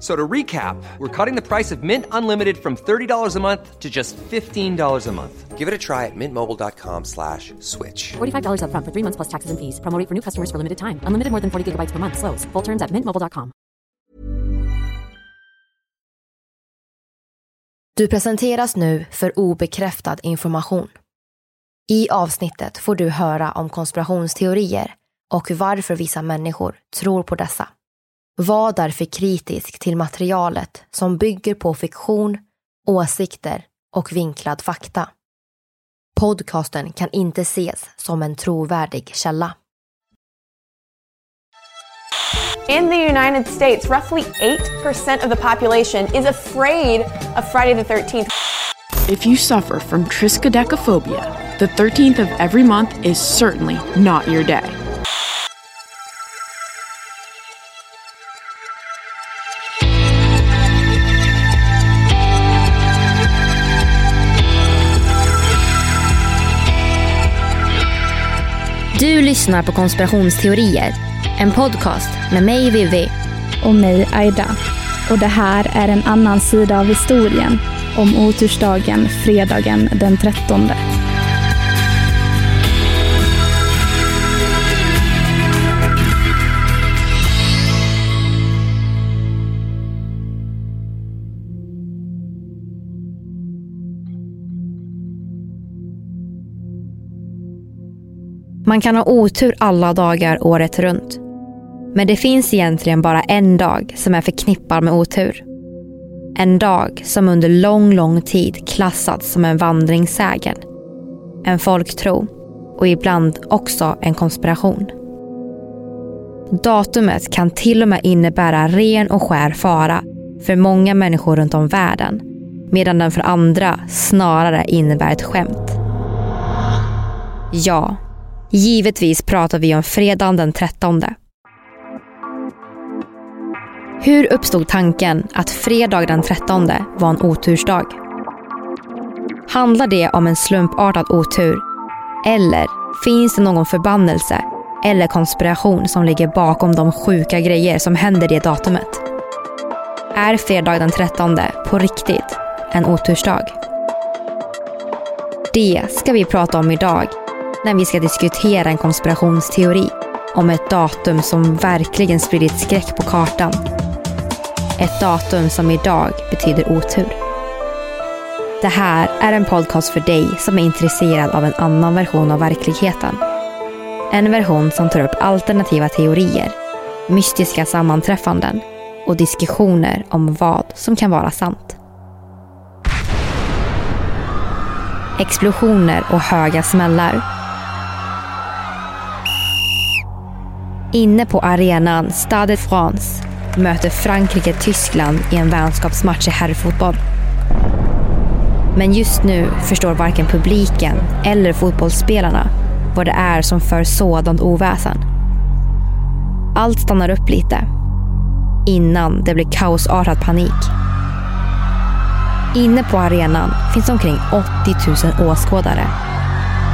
So to recap, we're cutting the price of Mint Unlimited from $30 a month to just $15 a month. Give it a try at mintmobile.com slash switch. $45 upfront for three months plus taxes and fees. Promo for new customers for limited time. Unlimited more than 40 gigabytes per month. Slows. Full terms at mintmobile.com. Du presenteras nu för obekräftad information. I avsnittet får du höra om konspirationsteorier och varför vissa människor tror på dessa. Var därför kritisk till materialet som bygger på fiktion, åsikter och vinklad fakta. Podcasten kan inte ses som en trovärdig källa. In the United States, roughly 8% of the population is afraid of Friday the 13th. If you suffer from triskaidekaphobia, the 13th of every month is certainly not your day. Du lyssnar på konspirationsteorier. En podcast med mig Vivi. och mig Aida. Och det här är en annan sida av historien om otursdagen fredagen den 13. Man kan ha otur alla dagar året runt. Men det finns egentligen bara en dag som är förknippad med otur. En dag som under lång, lång tid klassats som en vandringssägen. En folktro och ibland också en konspiration. Datumet kan till och med innebära ren och skär fara för många människor runt om världen medan den för andra snarare innebär ett skämt. Ja, givetvis pratar vi om fredagen den 13. Hur uppstod tanken att fredag den 13 var en otursdag? Handlar det om en slumpartad otur? Eller finns det någon förbannelse eller konspiration som ligger bakom de sjuka grejer som händer det datumet? Är fredag den 13 på riktigt en otursdag? Det ska vi prata om idag när vi ska diskutera en konspirationsteori om ett datum som verkligen spridit skräck på kartan. Ett datum som idag betyder otur. Det här är en podcast för dig som är intresserad av en annan version av verkligheten. En version som tar upp alternativa teorier, mystiska sammanträffanden och diskussioner om vad som kan vara sant. Explosioner och höga smällar. Inne på arenan Stade de France möter Frankrike Tyskland i en vänskapsmatch i herrfotboll. Men just nu förstår varken publiken eller fotbollsspelarna vad det är som för sådant oväsen. Allt stannar upp lite innan det blir kaosartad panik. Inne på arenan finns omkring 80 000 åskådare.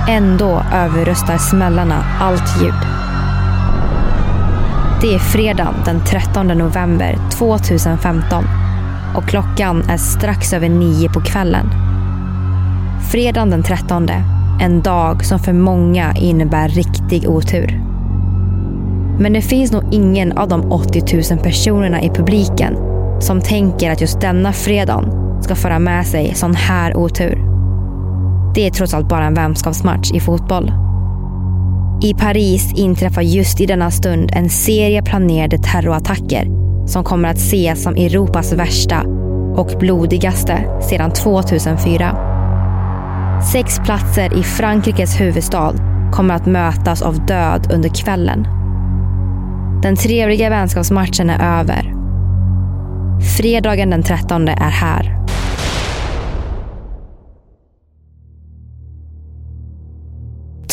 Ändå överröstar smällarna allt ljud. Det är fredagen den 13 november 2015 och klockan är strax över nio på kvällen. Fredagen den 13, en dag som för många innebär riktig otur. Men det finns nog ingen av de 80 000 personerna i publiken som tänker att just denna fredag ska föra med sig sån här otur. Det är trots allt bara en vänskapsmatch i fotboll. I Paris inträffar just i denna stund en serie planerade terrorattacker som kommer att ses som Europas värsta och blodigaste sedan 2004. Sex platser i Frankrikes huvudstad kommer att mötas av död under kvällen. Den trevliga vänskapsmatchen är över. Fredagen den 13 är här.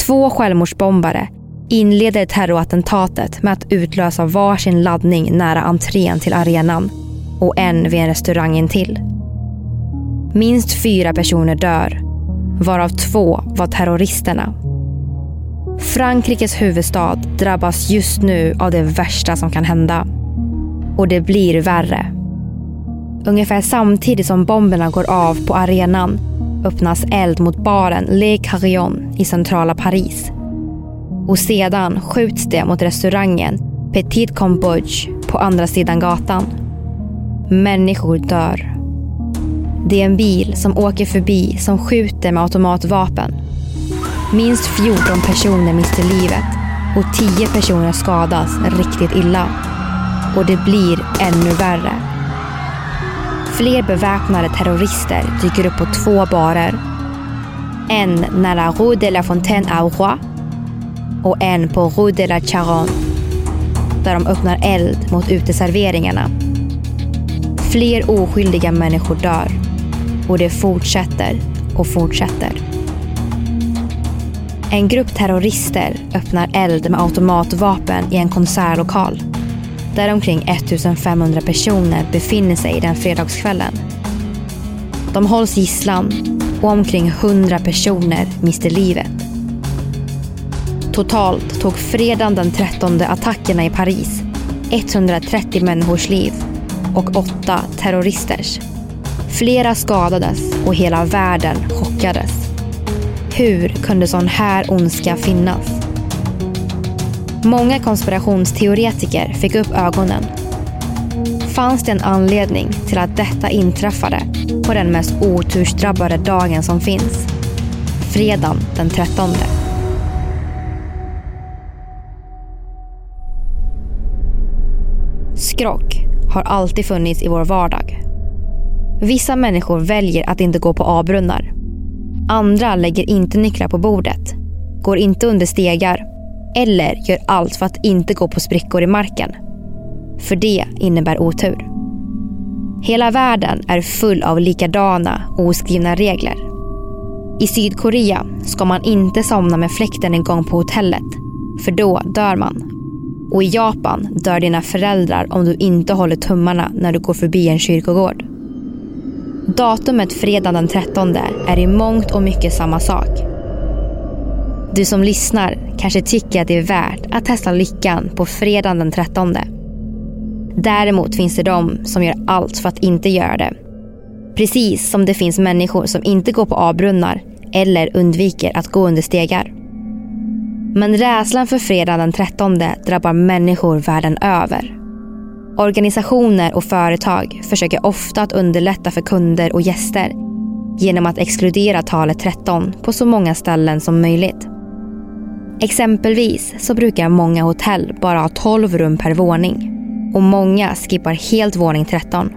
Två självmordsbombare inleder terrorattentatet med att utlösa varsin laddning nära entrén till arenan och en vid en restaurang intill. Minst fyra personer dör, varav två var terroristerna. Frankrikes huvudstad drabbas just nu av det värsta som kan hända. Och det blir värre. Ungefär samtidigt som bomberna går av på arenan öppnas eld mot baren Le Carillon i centrala Paris. Och sedan skjuts det mot restaurangen Petit Cambodge på andra sidan gatan. Människor dör. Det är en bil som åker förbi som skjuter med automatvapen. Minst 14 personer mister livet och 10 personer skadas riktigt illa. Och det blir ännu värre. Fler beväpnade terrorister dyker upp på två barer. En nära Rue de la Fontaine au Roi och en på Rue de la Charonne där de öppnar eld mot uteserveringarna. Fler oskyldiga människor dör och det fortsätter och fortsätter. En grupp terrorister öppnar eld med automatvapen i en konsertlokal där omkring 1500 personer befinner sig den fredagskvällen. De hålls gisslan och omkring 100 personer mister livet. Totalt tog fredagen den 13 attackerna i Paris 130 människors liv och åtta terroristers. Flera skadades och hela världen chockades. Hur kunde sån här ondska finnas? Många konspirationsteoretiker fick upp ögonen. Fanns det en anledning till att detta inträffade på den mest otursdrabbade dagen som finns? Fredagen den 13. Skrock har alltid funnits i vår vardag. Vissa människor väljer att inte gå på A-brunnar. Andra lägger inte nycklar på bordet, går inte under stegar eller gör allt för att inte gå på sprickor i marken. För det innebär otur. Hela världen är full av likadana oskrivna regler. I Sydkorea ska man inte somna med fläkten en gång på hotellet, för då dör man. Och i Japan dör dina föräldrar om du inte håller tummarna när du går förbi en kyrkogård. Datumet fredag den 13 är i mångt och mycket samma sak. Du som lyssnar kanske tycker att det är värt att testa lyckan på fredagen den 13. Däremot finns det de som gör allt för att inte göra det. Precis som det finns människor som inte går på A-brunnar eller undviker att gå under stegar. Men rädslan för fredagen den 13 drabbar människor världen över. Organisationer och företag försöker ofta att underlätta för kunder och gäster genom att exkludera talet 13 på så många ställen som möjligt. Exempelvis så brukar många hotell bara ha 12 rum per våning och många skippar helt våning 13.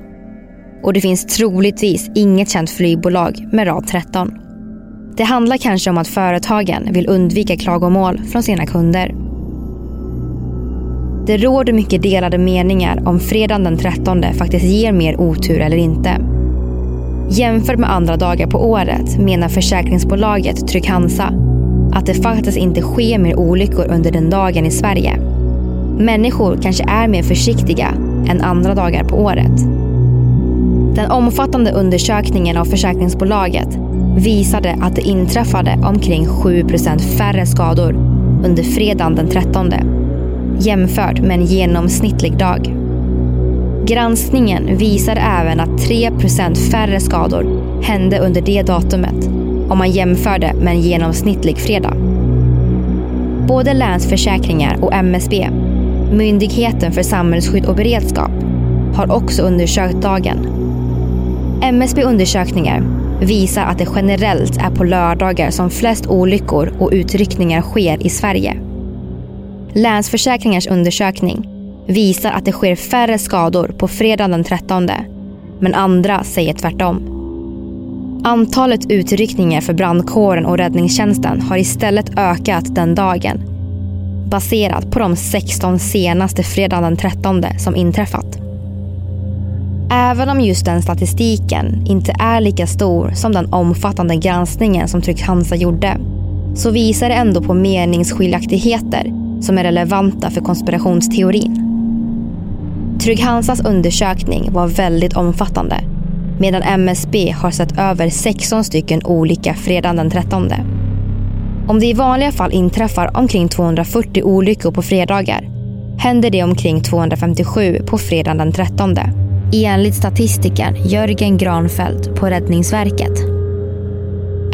Och det finns troligtvis inget känt flygbolag med rad 13. Det handlar kanske om att företagen vill undvika klagomål från sina kunder. Det råder mycket delade meningar om fredagen den 13 faktiskt ger mer otur eller inte. Jämfört med andra dagar på året menar försäkringsbolaget Trygg-Hansa att det faktiskt inte sker mer olyckor under den dagen i Sverige. Människor kanske är mer försiktiga än andra dagar på året. Den omfattande undersökningen av försäkringsbolaget visade att det inträffade omkring 7% färre skador under fredagen den 13 jämfört med en genomsnittlig dag. Granskningen visar även att 3% färre skador hände under det datumet om man jämförde med en genomsnittlig fredag. Både Länsförsäkringar och MSB, Myndigheten för samhällsskydd och beredskap, har också undersökt dagen. MSB undersökningar visar att det generellt är på lördagar som flest olyckor och utryckningar sker i Sverige. Länsförsäkringars undersökning visar att det sker färre skador på fredagen den 13. Men andra säger tvärtom. Antalet utryckningar för brandkåren och räddningstjänsten har istället ökat den dagen. Baserat på de 16 senaste fredagen den 13 som inträffat. Även om just den statistiken inte är lika stor som den omfattande granskningen som Trygg Hansa gjorde så visar det ändå på meningsskiljaktigheter som är relevanta för konspirationsteorin. Trygg-Hansas undersökning var väldigt omfattande medan MSB har sett över 16 stycken olika fredagen den 13. Om det i vanliga fall inträffar omkring 240 olyckor på fredagar händer det omkring 257 på fredagen den 13 enligt statistikern Jörgen Granfeldt på Räddningsverket.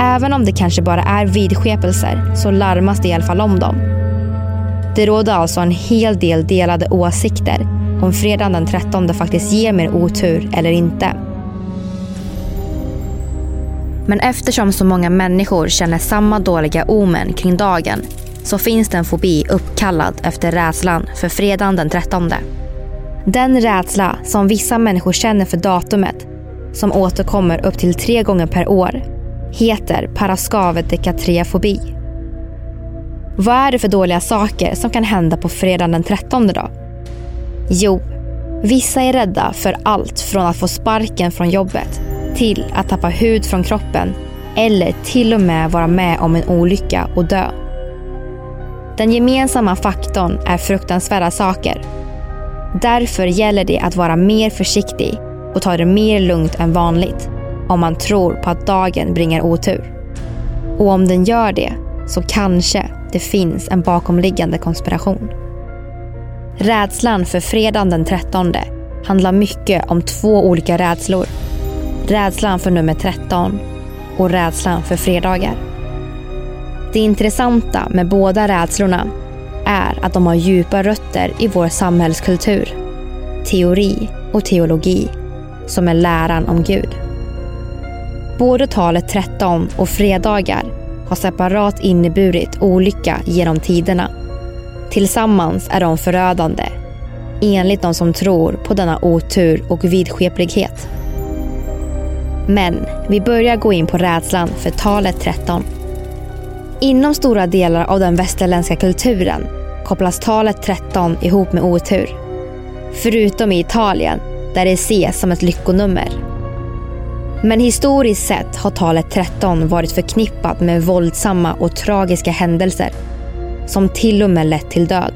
Även om det kanske bara är vidskepelser så larmas det i alla fall om dem. Det råder alltså en hel del delade åsikter om fredagen den 13 faktiskt ger mer otur eller inte. Men eftersom så många människor känner samma dåliga omen kring dagen så finns det en fobi uppkallad efter rädslan för fredagen den 13. Den rädsla som vissa människor känner för datumet, som återkommer upp till tre gånger per år, heter paraskavedekatriafobi. Vad är det för dåliga saker som kan hända på fredagen den 13 då? Jo, vissa är rädda för allt från att få sparken från jobbet till att tappa hud från kroppen eller till och med vara med om en olycka och dö. Den gemensamma faktorn är fruktansvärda saker. Därför gäller det att vara mer försiktig och ta det mer lugnt än vanligt om man tror på att dagen bringar otur. Och om den gör det så kanske det finns en bakomliggande konspiration. Rädslan för fredagen den 13 handlar mycket om två olika rädslor. Rädslan för nummer 13 och rädslan för fredagar. Det intressanta med båda rädslorna är att de har djupa rötter i vår samhällskultur, teori och teologi, som är läran om Gud. Både talet 13 och fredagar har separat inneburit olycka genom tiderna Tillsammans är de förödande, enligt de som tror på denna otur och vidskeplighet. Men vi börjar gå in på rädslan för talet 13. Inom stora delar av den västerländska kulturen kopplas talet 13 ihop med otur. Förutom i Italien, där det ses som ett lyckonummer. Men historiskt sett har talet 13 varit förknippat med våldsamma och tragiska händelser som till och med lett till död.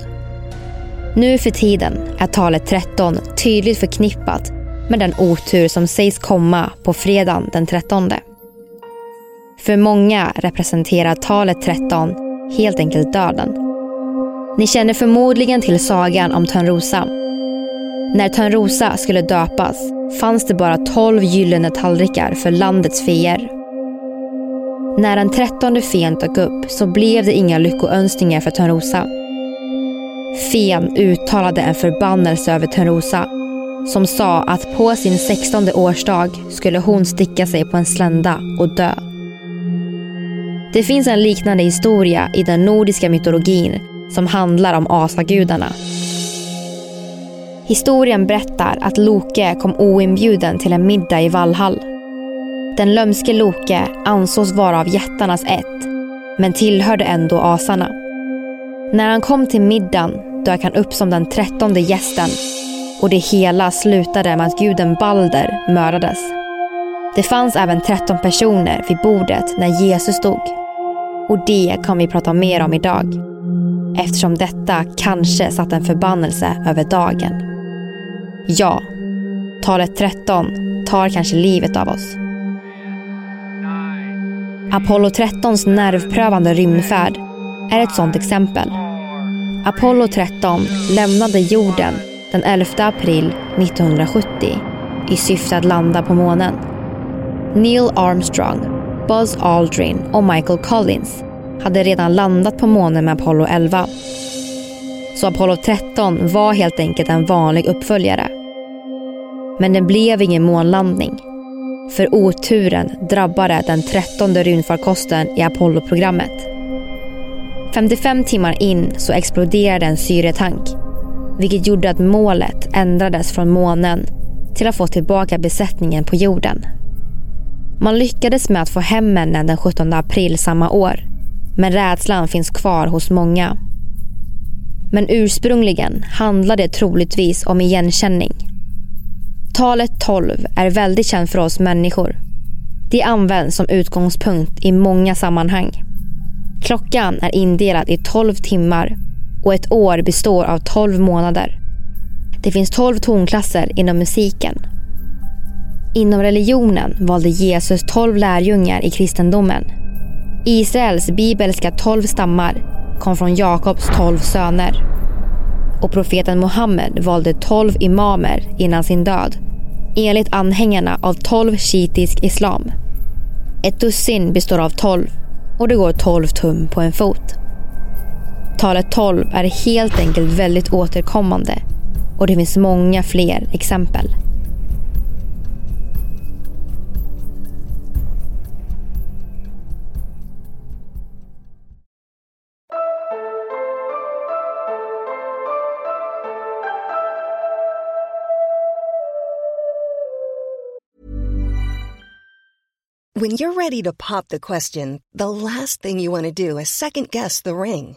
Nu för tiden är talet 13 tydligt förknippat med den otur som sägs komma på fredagen den 13. För många representerar talet 13 helt enkelt döden. Ni känner förmodligen till sagan om Törnrosa. När Törnrosa skulle döpas fanns det bara 12 gyllene tallrikar för landets feer när den trettonde fen dök upp så blev det inga lyckoönskningar för Törnrosa. Fen uttalade en förbannelse över Törnrosa som sa att på sin sextonde årsdag skulle hon sticka sig på en slända och dö. Det finns en liknande historia i den nordiska mytologin som handlar om asagudarna. Historien berättar att Loke kom oinbjuden till en middag i Valhall den lömske Loke ansågs vara av jättarnas ett, men tillhörde ändå asarna. När han kom till middagen dök han upp som den trettonde gästen och det hela slutade med att guden Balder mördades. Det fanns även 13 personer vid bordet när Jesus dog. Och det kan vi prata mer om idag. Eftersom detta kanske satte en förbannelse över dagen. Ja, Talet 13 tar kanske livet av oss. Apollo 13s nervprövande rymdfärd är ett sådant exempel. Apollo 13 lämnade jorden den 11 april 1970 i syfte att landa på månen. Neil Armstrong, Buzz Aldrin och Michael Collins hade redan landat på månen med Apollo 11. Så Apollo 13 var helt enkelt en vanlig uppföljare. Men det blev ingen månlandning. För oturen drabbade den trettonde rymdfarkosten i Apollo-programmet. 55 timmar in så exploderade en syretank vilket gjorde att målet ändrades från månen till att få tillbaka besättningen på jorden. Man lyckades med att få hem männen den 17 april samma år men rädslan finns kvar hos många. Men ursprungligen handlade det troligtvis om igenkänning. Talet 12 är väldigt känt för oss människor. Det används som utgångspunkt i många sammanhang. Klockan är indelad i 12 timmar och ett år består av 12 månader. Det finns 12 tonklasser inom musiken. Inom religionen valde Jesus 12 lärjungar i kristendomen. Israels bibelska 12 stammar kom från Jakobs 12 söner. Och profeten Muhammed valde 12 imamer innan sin död enligt anhängarna av 12 shiitisk islam. Ett dussin består av 12 och det går 12 tum på en fot. Talet 12 är helt enkelt väldigt återkommande och det finns många fler exempel. When you're ready to pop the question, the last thing you want to do is second guess the ring.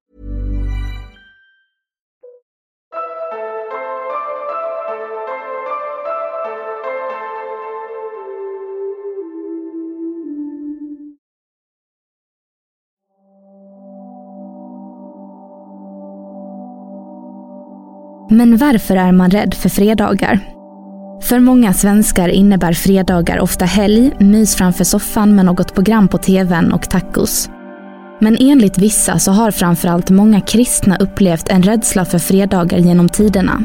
Men varför är man rädd för fredagar? För många svenskar innebär fredagar ofta helg, mys framför soffan med något program på tvn och tacos. Men enligt vissa så har framförallt många kristna upplevt en rädsla för fredagar genom tiderna.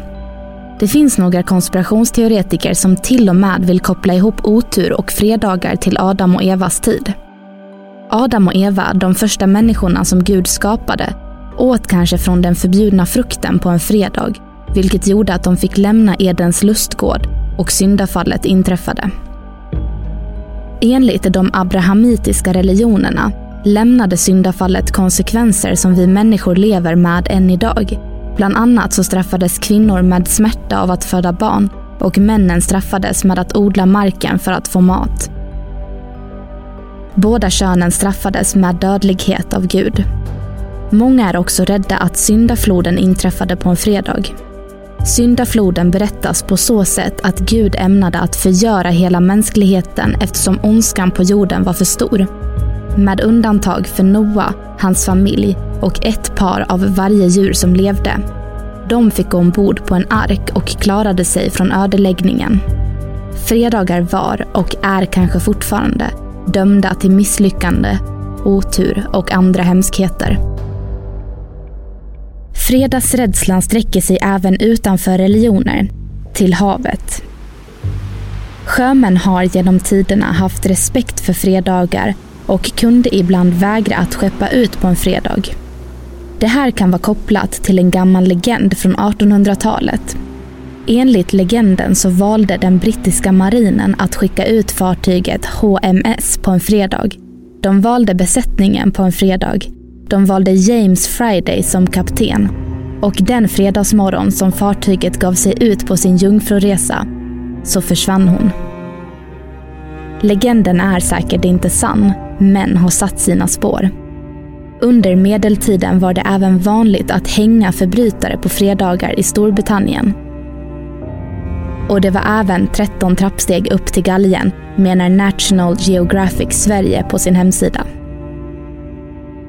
Det finns några konspirationsteoretiker som till och med vill koppla ihop otur och fredagar till Adam och Evas tid. Adam och Eva, de första människorna som Gud skapade, åt kanske från den förbjudna frukten på en fredag, vilket gjorde att de fick lämna Edens lustgård och syndafallet inträffade. Enligt de abrahamitiska religionerna lämnade syndafallet konsekvenser som vi människor lever med än idag. Bland annat så straffades kvinnor med smärta av att föda barn och männen straffades med att odla marken för att få mat. Båda könen straffades med dödlighet av Gud. Många är också rädda att syndafloden inträffade på en fredag. Syndafloden berättas på så sätt att Gud ämnade att förgöra hela mänskligheten eftersom ondskan på jorden var för stor. med undantag för Noa, hans familj och ett par av varje djur som levde. De fick gå ombord på en ark och klarade sig från ödeläggningen. Fredagar var, och är kanske fortfarande, dömda till misslyckande, otur och andra hemskheter. Fredagsrädslan sträcker sig även utanför religioner, till havet. Sjömän har genom tiderna haft respekt för fredagar och kunde ibland vägra att skeppa ut på en fredag. Det här kan vara kopplat till en gammal legend från 1800-talet. Enligt legenden så valde den brittiska marinen att skicka ut fartyget HMS på en fredag. De valde besättningen på en fredag. De valde James Friday som kapten. Och den fredagsmorgon som fartyget gav sig ut på sin jungfruresa så försvann hon. Legenden är säkert inte sann, men har satt sina spår. Under medeltiden var det även vanligt att hänga förbrytare på fredagar i Storbritannien. Och det var även 13 trappsteg upp till galgen, menar National Geographic Sverige på sin hemsida.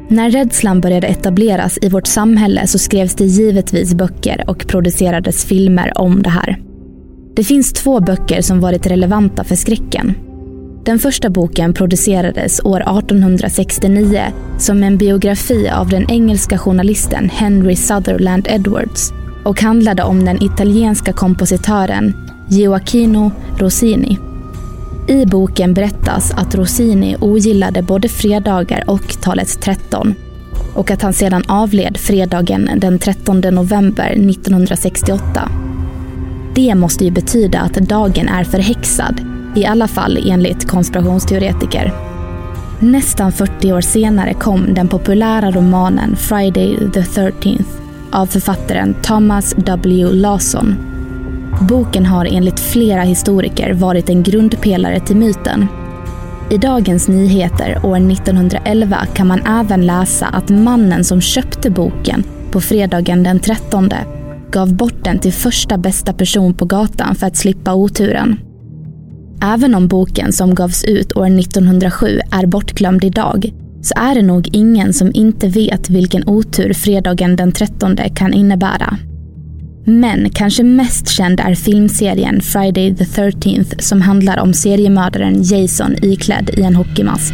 När rädslan började etableras i vårt samhälle så skrevs det givetvis böcker och producerades filmer om det här. Det finns två böcker som varit relevanta för skräcken. Den första boken producerades år 1869 som en biografi av den engelska journalisten Henry Sutherland Edwards och handlade om den italienska kompositören Gioacchino Rossini. I boken berättas att Rossini ogillade både fredagar och talet 13 och att han sedan avled fredagen den 13 november 1968. Det måste ju betyda att dagen är förhäxad i alla fall enligt konspirationsteoretiker. Nästan 40 år senare kom den populära romanen Friday the 13th av författaren Thomas W. Lawson. Boken har enligt flera historiker varit en grundpelare till myten. I Dagens Nyheter år 1911 kan man även läsa att mannen som köpte boken på fredagen den 13 gav bort den till första bästa person på gatan för att slippa oturen. Även om boken som gavs ut år 1907 är bortglömd idag så är det nog ingen som inte vet vilken otur fredagen den 13 kan innebära. Men kanske mest känd är filmserien Friday the 13th som handlar om seriemördaren Jason iklädd i en hockeymask.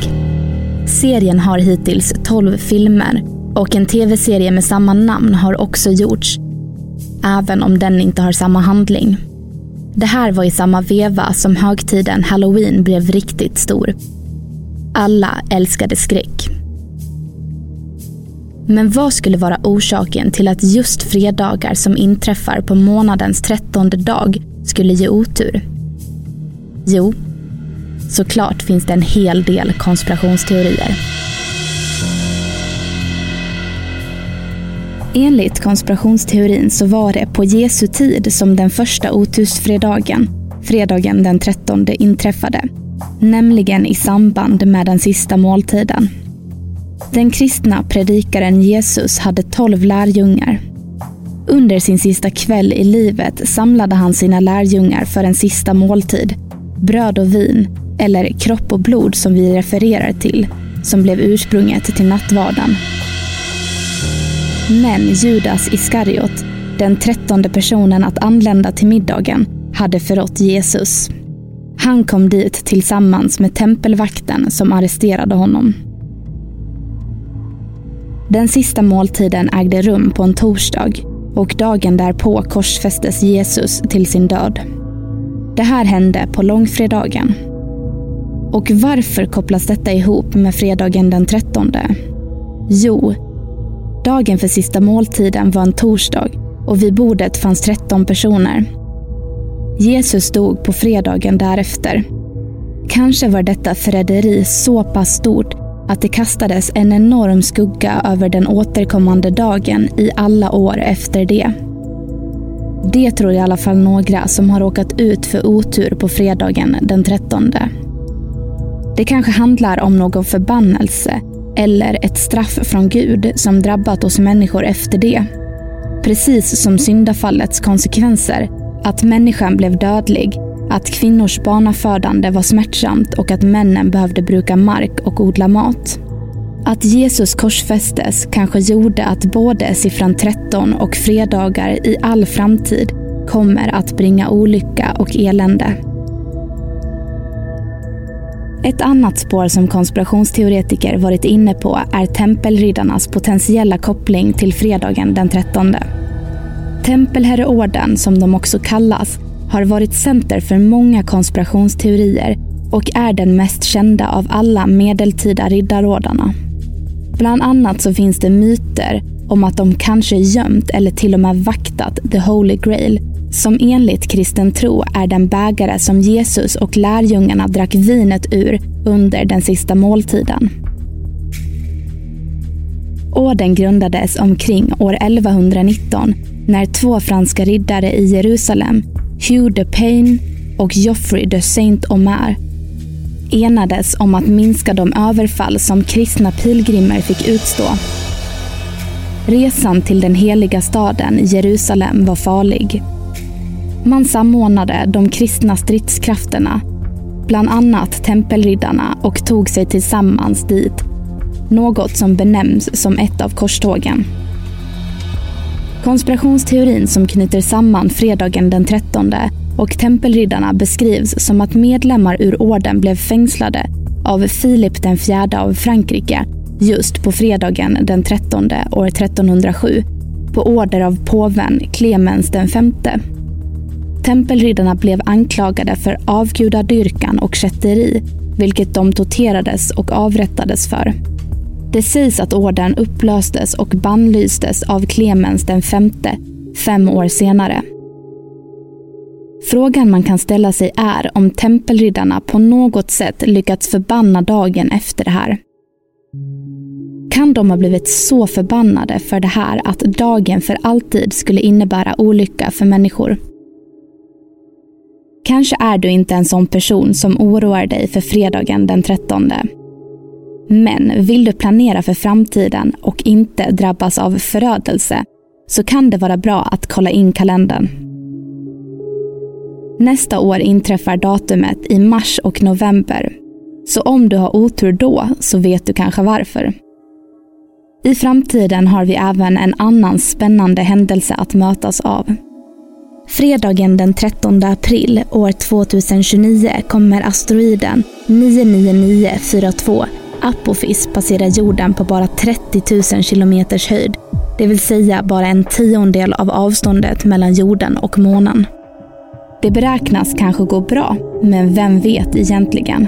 Serien har hittills 12 filmer och en tv-serie med samma namn har också gjorts, även om den inte har samma handling. Det här var i samma veva som högtiden halloween blev riktigt stor. Alla älskade skräck. Men vad skulle vara orsaken till att just fredagar som inträffar på månadens trettonde dag skulle ge otur? Jo, såklart finns det en hel del konspirationsteorier. Enligt konspirationsteorin så var det på Jesu tid som den första otursfredagen, fredagen den 13, inträffade. Nämligen i samband med den sista måltiden. Den kristna predikaren Jesus hade tolv lärjungar. Under sin sista kväll i livet samlade han sina lärjungar för en sista måltid. Bröd och vin, eller kropp och blod som vi refererar till, som blev ursprunget till nattvarden. Men Judas Iskariot, den trettonde personen att anlända till middagen, hade förrått Jesus. Han kom dit tillsammans med tempelvakten som arresterade honom. Den sista måltiden ägde rum på en torsdag och dagen därpå korsfästes Jesus till sin död. Det här hände på långfredagen. Och varför kopplas detta ihop med fredagen den 13? Jo, Dagen för sista måltiden var en torsdag och vid bordet fanns 13 personer. Jesus dog på fredagen därefter. Kanske var detta förräderi så pass stort att det kastades en enorm skugga över den återkommande dagen i alla år efter det. Det tror i alla fall några som har råkat ut för otur på fredagen den 13. Det kanske handlar om någon förbannelse eller ett straff från Gud som drabbat oss människor efter det. Precis som syndafallets konsekvenser, att människan blev dödlig, att kvinnors barnafödande var smärtsamt och att männen behövde bruka mark och odla mat. Att Jesus korsfästes kanske gjorde att både siffran 13 och fredagar i all framtid kommer att bringa olycka och elände. Ett annat spår som konspirationsteoretiker varit inne på är tempelriddarnas potentiella koppling till fredagen den 13. Tempelherreorden, som de också kallas, har varit center för många konspirationsteorier och är den mest kända av alla medeltida riddarordarna. Bland annat så finns det myter om att de kanske gömt eller till och med vaktat the Holy Grail som enligt kristen tro är den bägare som Jesus och lärjungarna drack vinet ur under den sista måltiden. Orden grundades omkring år 1119 när två franska riddare i Jerusalem, Hugh de Payne och Geoffrey de Saint-Omer, enades om att minska de överfall som kristna pilgrimer fick utstå. Resan till den heliga staden Jerusalem var farlig man samordnade de kristna stridskrafterna, bland annat tempelriddarna och tog sig tillsammans dit. Något som benämns som ett av korstågen. Konspirationsteorin som knyter samman fredagen den 13 och tempelriddarna beskrivs som att medlemmar ur orden blev fängslade av Filip den fjärde av Frankrike just på fredagen den 13 år 1307 på order av påven Clemens den femte. Tempelriddarna blev anklagade för avgudadyrkan och kätteri, vilket de torterades och avrättades för. Det sägs att orden upplöstes och bannlystes av Clemens den femte fem år senare. Frågan man kan ställa sig är om tempelriddarna på något sätt lyckats förbanna dagen efter det här. Kan de ha blivit så förbannade för det här att dagen för alltid skulle innebära olycka för människor? Kanske är du inte en sån person som oroar dig för fredagen den 13. Men vill du planera för framtiden och inte drabbas av förödelse så kan det vara bra att kolla in kalendern. Nästa år inträffar datumet i mars och november. Så om du har otur då så vet du kanske varför. I framtiden har vi även en annan spännande händelse att mötas av. Fredagen den 13 april år 2029 kommer asteroiden 99942 Apophis passerar jorden på bara 30 000 kilometers höjd. Det vill säga bara en tiondel av avståndet mellan jorden och månen. Det beräknas kanske gå bra, men vem vet egentligen?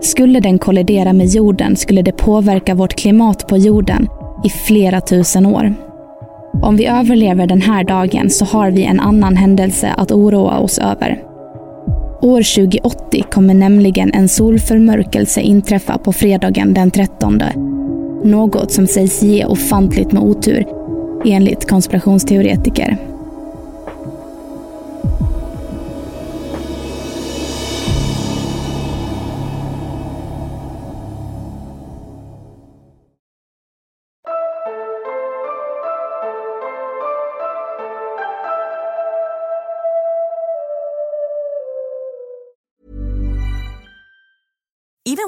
Skulle den kollidera med jorden skulle det påverka vårt klimat på jorden i flera tusen år. Om vi överlever den här dagen så har vi en annan händelse att oroa oss över. År 2080 kommer nämligen en solförmörkelse inträffa på fredagen den 13. Något som sägs ge ofantligt med otur, enligt konspirationsteoretiker.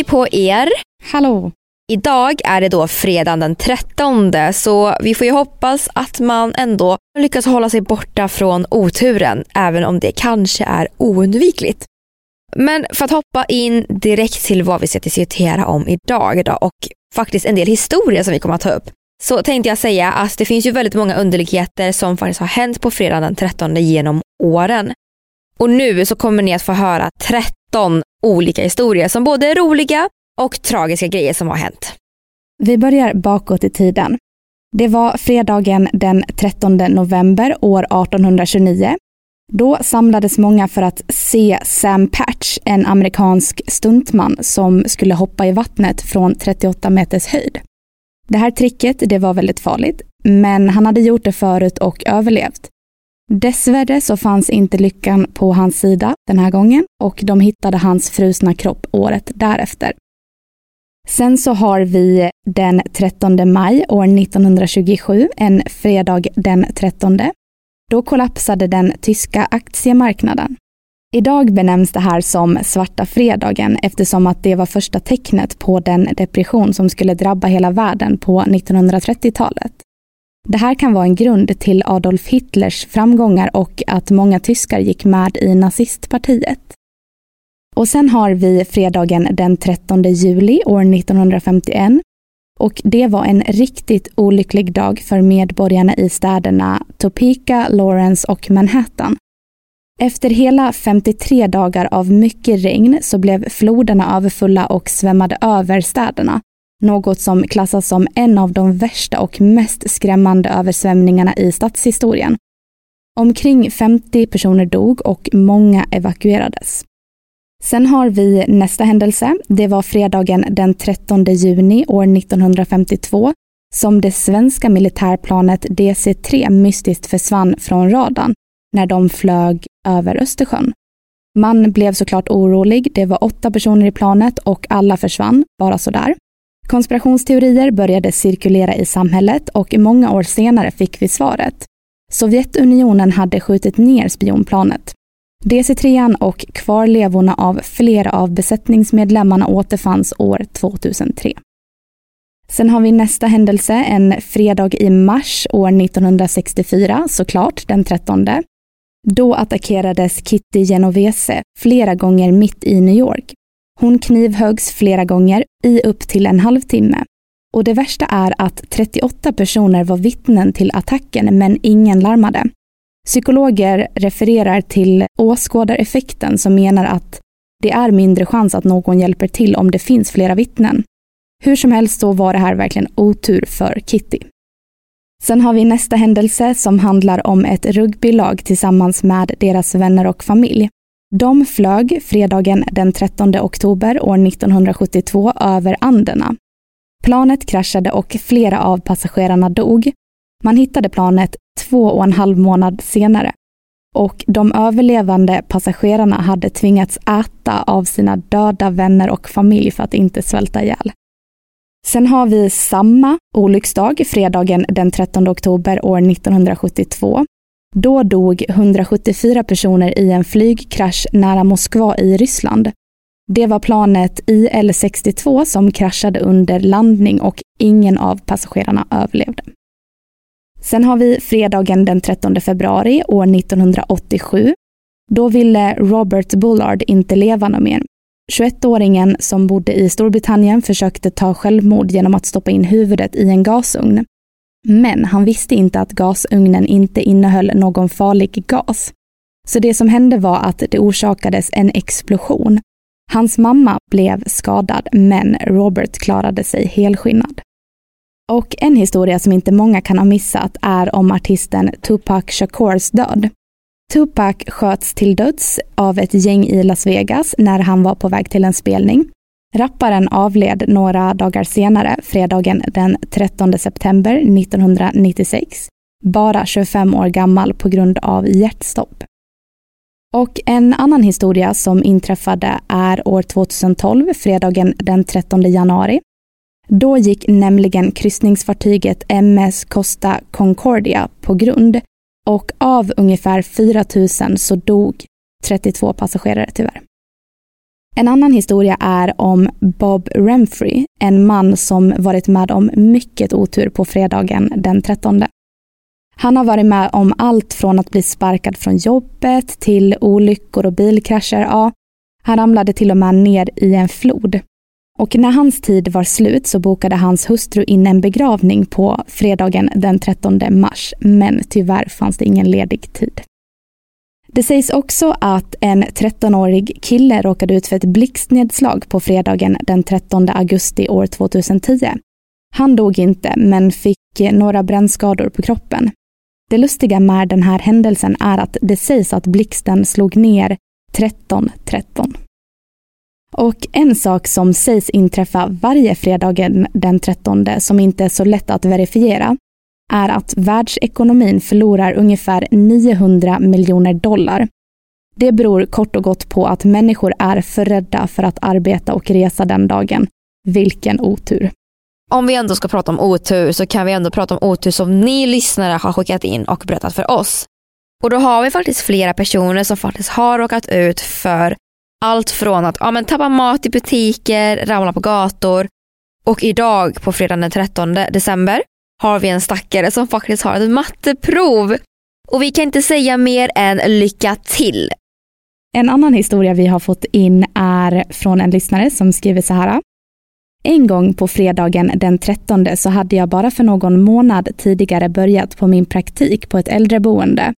Hej på er! Hallå! Idag är det då fredagen den 13 så vi får ju hoppas att man ändå lyckas hålla sig borta från oturen även om det kanske är oundvikligt. Men för att hoppa in direkt till vad vi ska diskutera om idag då, och faktiskt en del historia som vi kommer att ta upp så tänkte jag säga att det finns ju väldigt många underligheter som faktiskt har hänt på fredagen den 13 genom åren. Och nu så kommer ni att få höra 13 olika historier som både är roliga och tragiska grejer som har hänt. Vi börjar bakåt i tiden. Det var fredagen den 13 november år 1829. Då samlades många för att se Sam Patch, en amerikansk stuntman som skulle hoppa i vattnet från 38 meters höjd. Det här tricket det var väldigt farligt, men han hade gjort det förut och överlevt. Dessvärre så fanns inte lyckan på hans sida den här gången och de hittade hans frusna kropp året därefter. Sen så har vi den 13 maj år 1927, en fredag den 13. Då kollapsade den tyska aktiemarknaden. Idag benämns det här som svarta fredagen eftersom att det var första tecknet på den depression som skulle drabba hela världen på 1930-talet. Det här kan vara en grund till Adolf Hitlers framgångar och att många tyskar gick med i nazistpartiet. Och sen har vi fredagen den 13 juli år 1951 och det var en riktigt olycklig dag för medborgarna i städerna Topeka, Lawrence och Manhattan. Efter hela 53 dagar av mycket regn så blev floderna överfulla och svämmade över städerna. Något som klassas som en av de värsta och mest skrämmande översvämningarna i stadshistorien. Omkring 50 personer dog och många evakuerades. Sen har vi nästa händelse. Det var fredagen den 13 juni år 1952 som det svenska militärplanet DC-3 mystiskt försvann från radarn när de flög över Östersjön. Man blev såklart orolig. Det var åtta personer i planet och alla försvann, bara sådär. Konspirationsteorier började cirkulera i samhället och många år senare fick vi svaret. Sovjetunionen hade skjutit ner spionplanet. DC-3 och kvarlevorna av flera av besättningsmedlemmarna återfanns år 2003. Sen har vi nästa händelse, en fredag i mars år 1964, såklart den 13. Då attackerades Kitty Genovese flera gånger mitt i New York. Hon knivhögs flera gånger i upp till en halvtimme. Och det värsta är att 38 personer var vittnen till attacken men ingen larmade. Psykologer refererar till åskådareffekten som menar att det är mindre chans att någon hjälper till om det finns flera vittnen. Hur som helst så var det här verkligen otur för Kitty. Sen har vi nästa händelse som handlar om ett rugbylag tillsammans med deras vänner och familj. De flög fredagen den 13 oktober år 1972 över Anderna. Planet kraschade och flera av passagerarna dog. Man hittade planet två och en halv månad senare. Och de överlevande passagerarna hade tvingats äta av sina döda vänner och familj för att inte svälta ihjäl. Sen har vi samma olycksdag, fredagen den 13 oktober år 1972. Då dog 174 personer i en flygkrasch nära Moskva i Ryssland. Det var planet IL-62 som kraschade under landning och ingen av passagerarna överlevde. Sen har vi fredagen den 13 februari år 1987. Då ville Robert Bullard inte leva något mer. 21-åringen som bodde i Storbritannien försökte ta självmord genom att stoppa in huvudet i en gasugn. Men han visste inte att gasugnen inte innehöll någon farlig gas. Så det som hände var att det orsakades en explosion. Hans mamma blev skadad, men Robert klarade sig helskinnad. Och en historia som inte många kan ha missat är om artisten Tupac Shakurs död. Tupac sköts till döds av ett gäng i Las Vegas när han var på väg till en spelning. Rapparen avled några dagar senare, fredagen den 13 september 1996, bara 25 år gammal på grund av hjärtstopp. Och en annan historia som inträffade är år 2012, fredagen den 13 januari. Då gick nämligen kryssningsfartyget MS Costa Concordia på grund och av ungefär 4 000 så dog 32 passagerare tyvärr. En annan historia är om Bob Renfrey, en man som varit med om mycket otur på fredagen den 13. Han har varit med om allt från att bli sparkad från jobbet till olyckor och bilkrascher. Ja, han ramlade till och med ner i en flod. Och när hans tid var slut så bokade hans hustru in en begravning på fredagen den 13 mars, men tyvärr fanns det ingen ledig tid. Det sägs också att en 13-årig kille råkade ut för ett blixtnedslag på fredagen den 13 augusti år 2010. Han dog inte, men fick några brännskador på kroppen. Det lustiga med den här händelsen är att det sägs att blixten slog ner 13.13. 13. Och en sak som sägs inträffa varje fredagen den 13 som inte är så lätt att verifiera är att världsekonomin förlorar ungefär 900 miljoner dollar. Det beror kort och gott på att människor är för rädda för att arbeta och resa den dagen. Vilken otur. Om vi ändå ska prata om otur så kan vi ändå prata om otur som ni lyssnare har skickat in och berättat för oss. Och då har vi faktiskt flera personer som faktiskt har råkat ut för allt från att ja, men tappa mat i butiker, ramla på gator och idag på fredagen den 13 december har vi en stackare som faktiskt har ett matteprov. Och vi kan inte säga mer än lycka till. En annan historia vi har fått in är från en lyssnare som skriver så här. En gång på fredagen den 13 så hade jag bara för någon månad tidigare börjat på min praktik på ett äldreboende.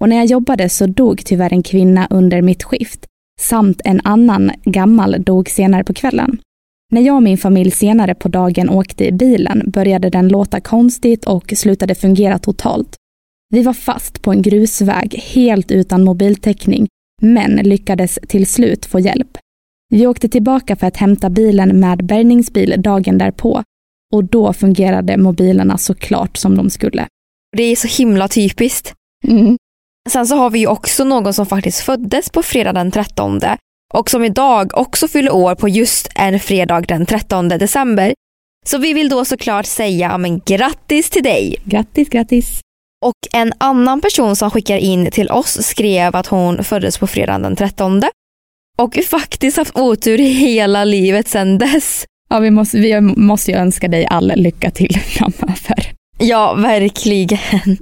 Och när jag jobbade så dog tyvärr en kvinna under mitt skift samt en annan gammal dog senare på kvällen. När jag och min familj senare på dagen åkte i bilen började den låta konstigt och slutade fungera totalt. Vi var fast på en grusväg helt utan mobiltäckning, men lyckades till slut få hjälp. Vi åkte tillbaka för att hämta bilen med bärgningsbil dagen därpå och då fungerade mobilerna såklart som de skulle. Det är så himla typiskt. Mm. Sen så har vi ju också någon som faktiskt föddes på fredag den 13 och som idag också fyller år på just en fredag den 13 december. Så vi vill då såklart säga men grattis till dig. Grattis, grattis. Och en annan person som skickar in till oss skrev att hon föddes på fredagen den 13 och faktiskt haft otur hela livet sedan dess. Ja, vi måste, vi måste ju önska dig all lycka till framöver. Ja, verkligen.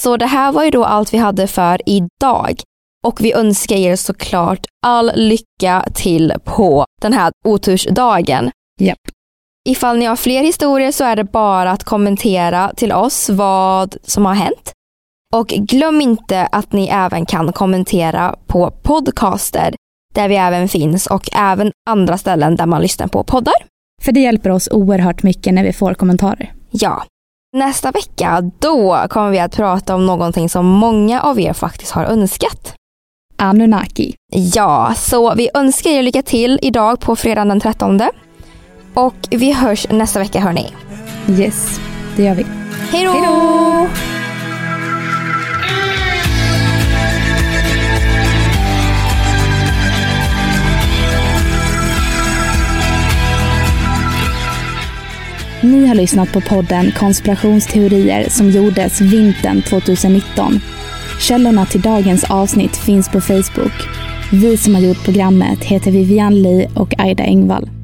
Så det här var ju då allt vi hade för idag. Och vi önskar er såklart all lycka till på den här otursdagen. Japp. Ifall ni har fler historier så är det bara att kommentera till oss vad som har hänt. Och glöm inte att ni även kan kommentera på podcaster där vi även finns och även andra ställen där man lyssnar på poddar. För det hjälper oss oerhört mycket när vi får kommentarer. Ja. Nästa vecka, då kommer vi att prata om någonting som många av er faktiskt har önskat. Anunnaki. Ja, så vi önskar er lycka till idag på fredagen den 13. Och vi hörs nästa vecka hörni. Yes, det gör vi. Hej då! Ni har lyssnat på podden Konspirationsteorier som gjordes vintern 2019. Källorna till dagens avsnitt finns på Facebook. Vi som har gjort programmet heter Vivian Lee och Aida Engvall.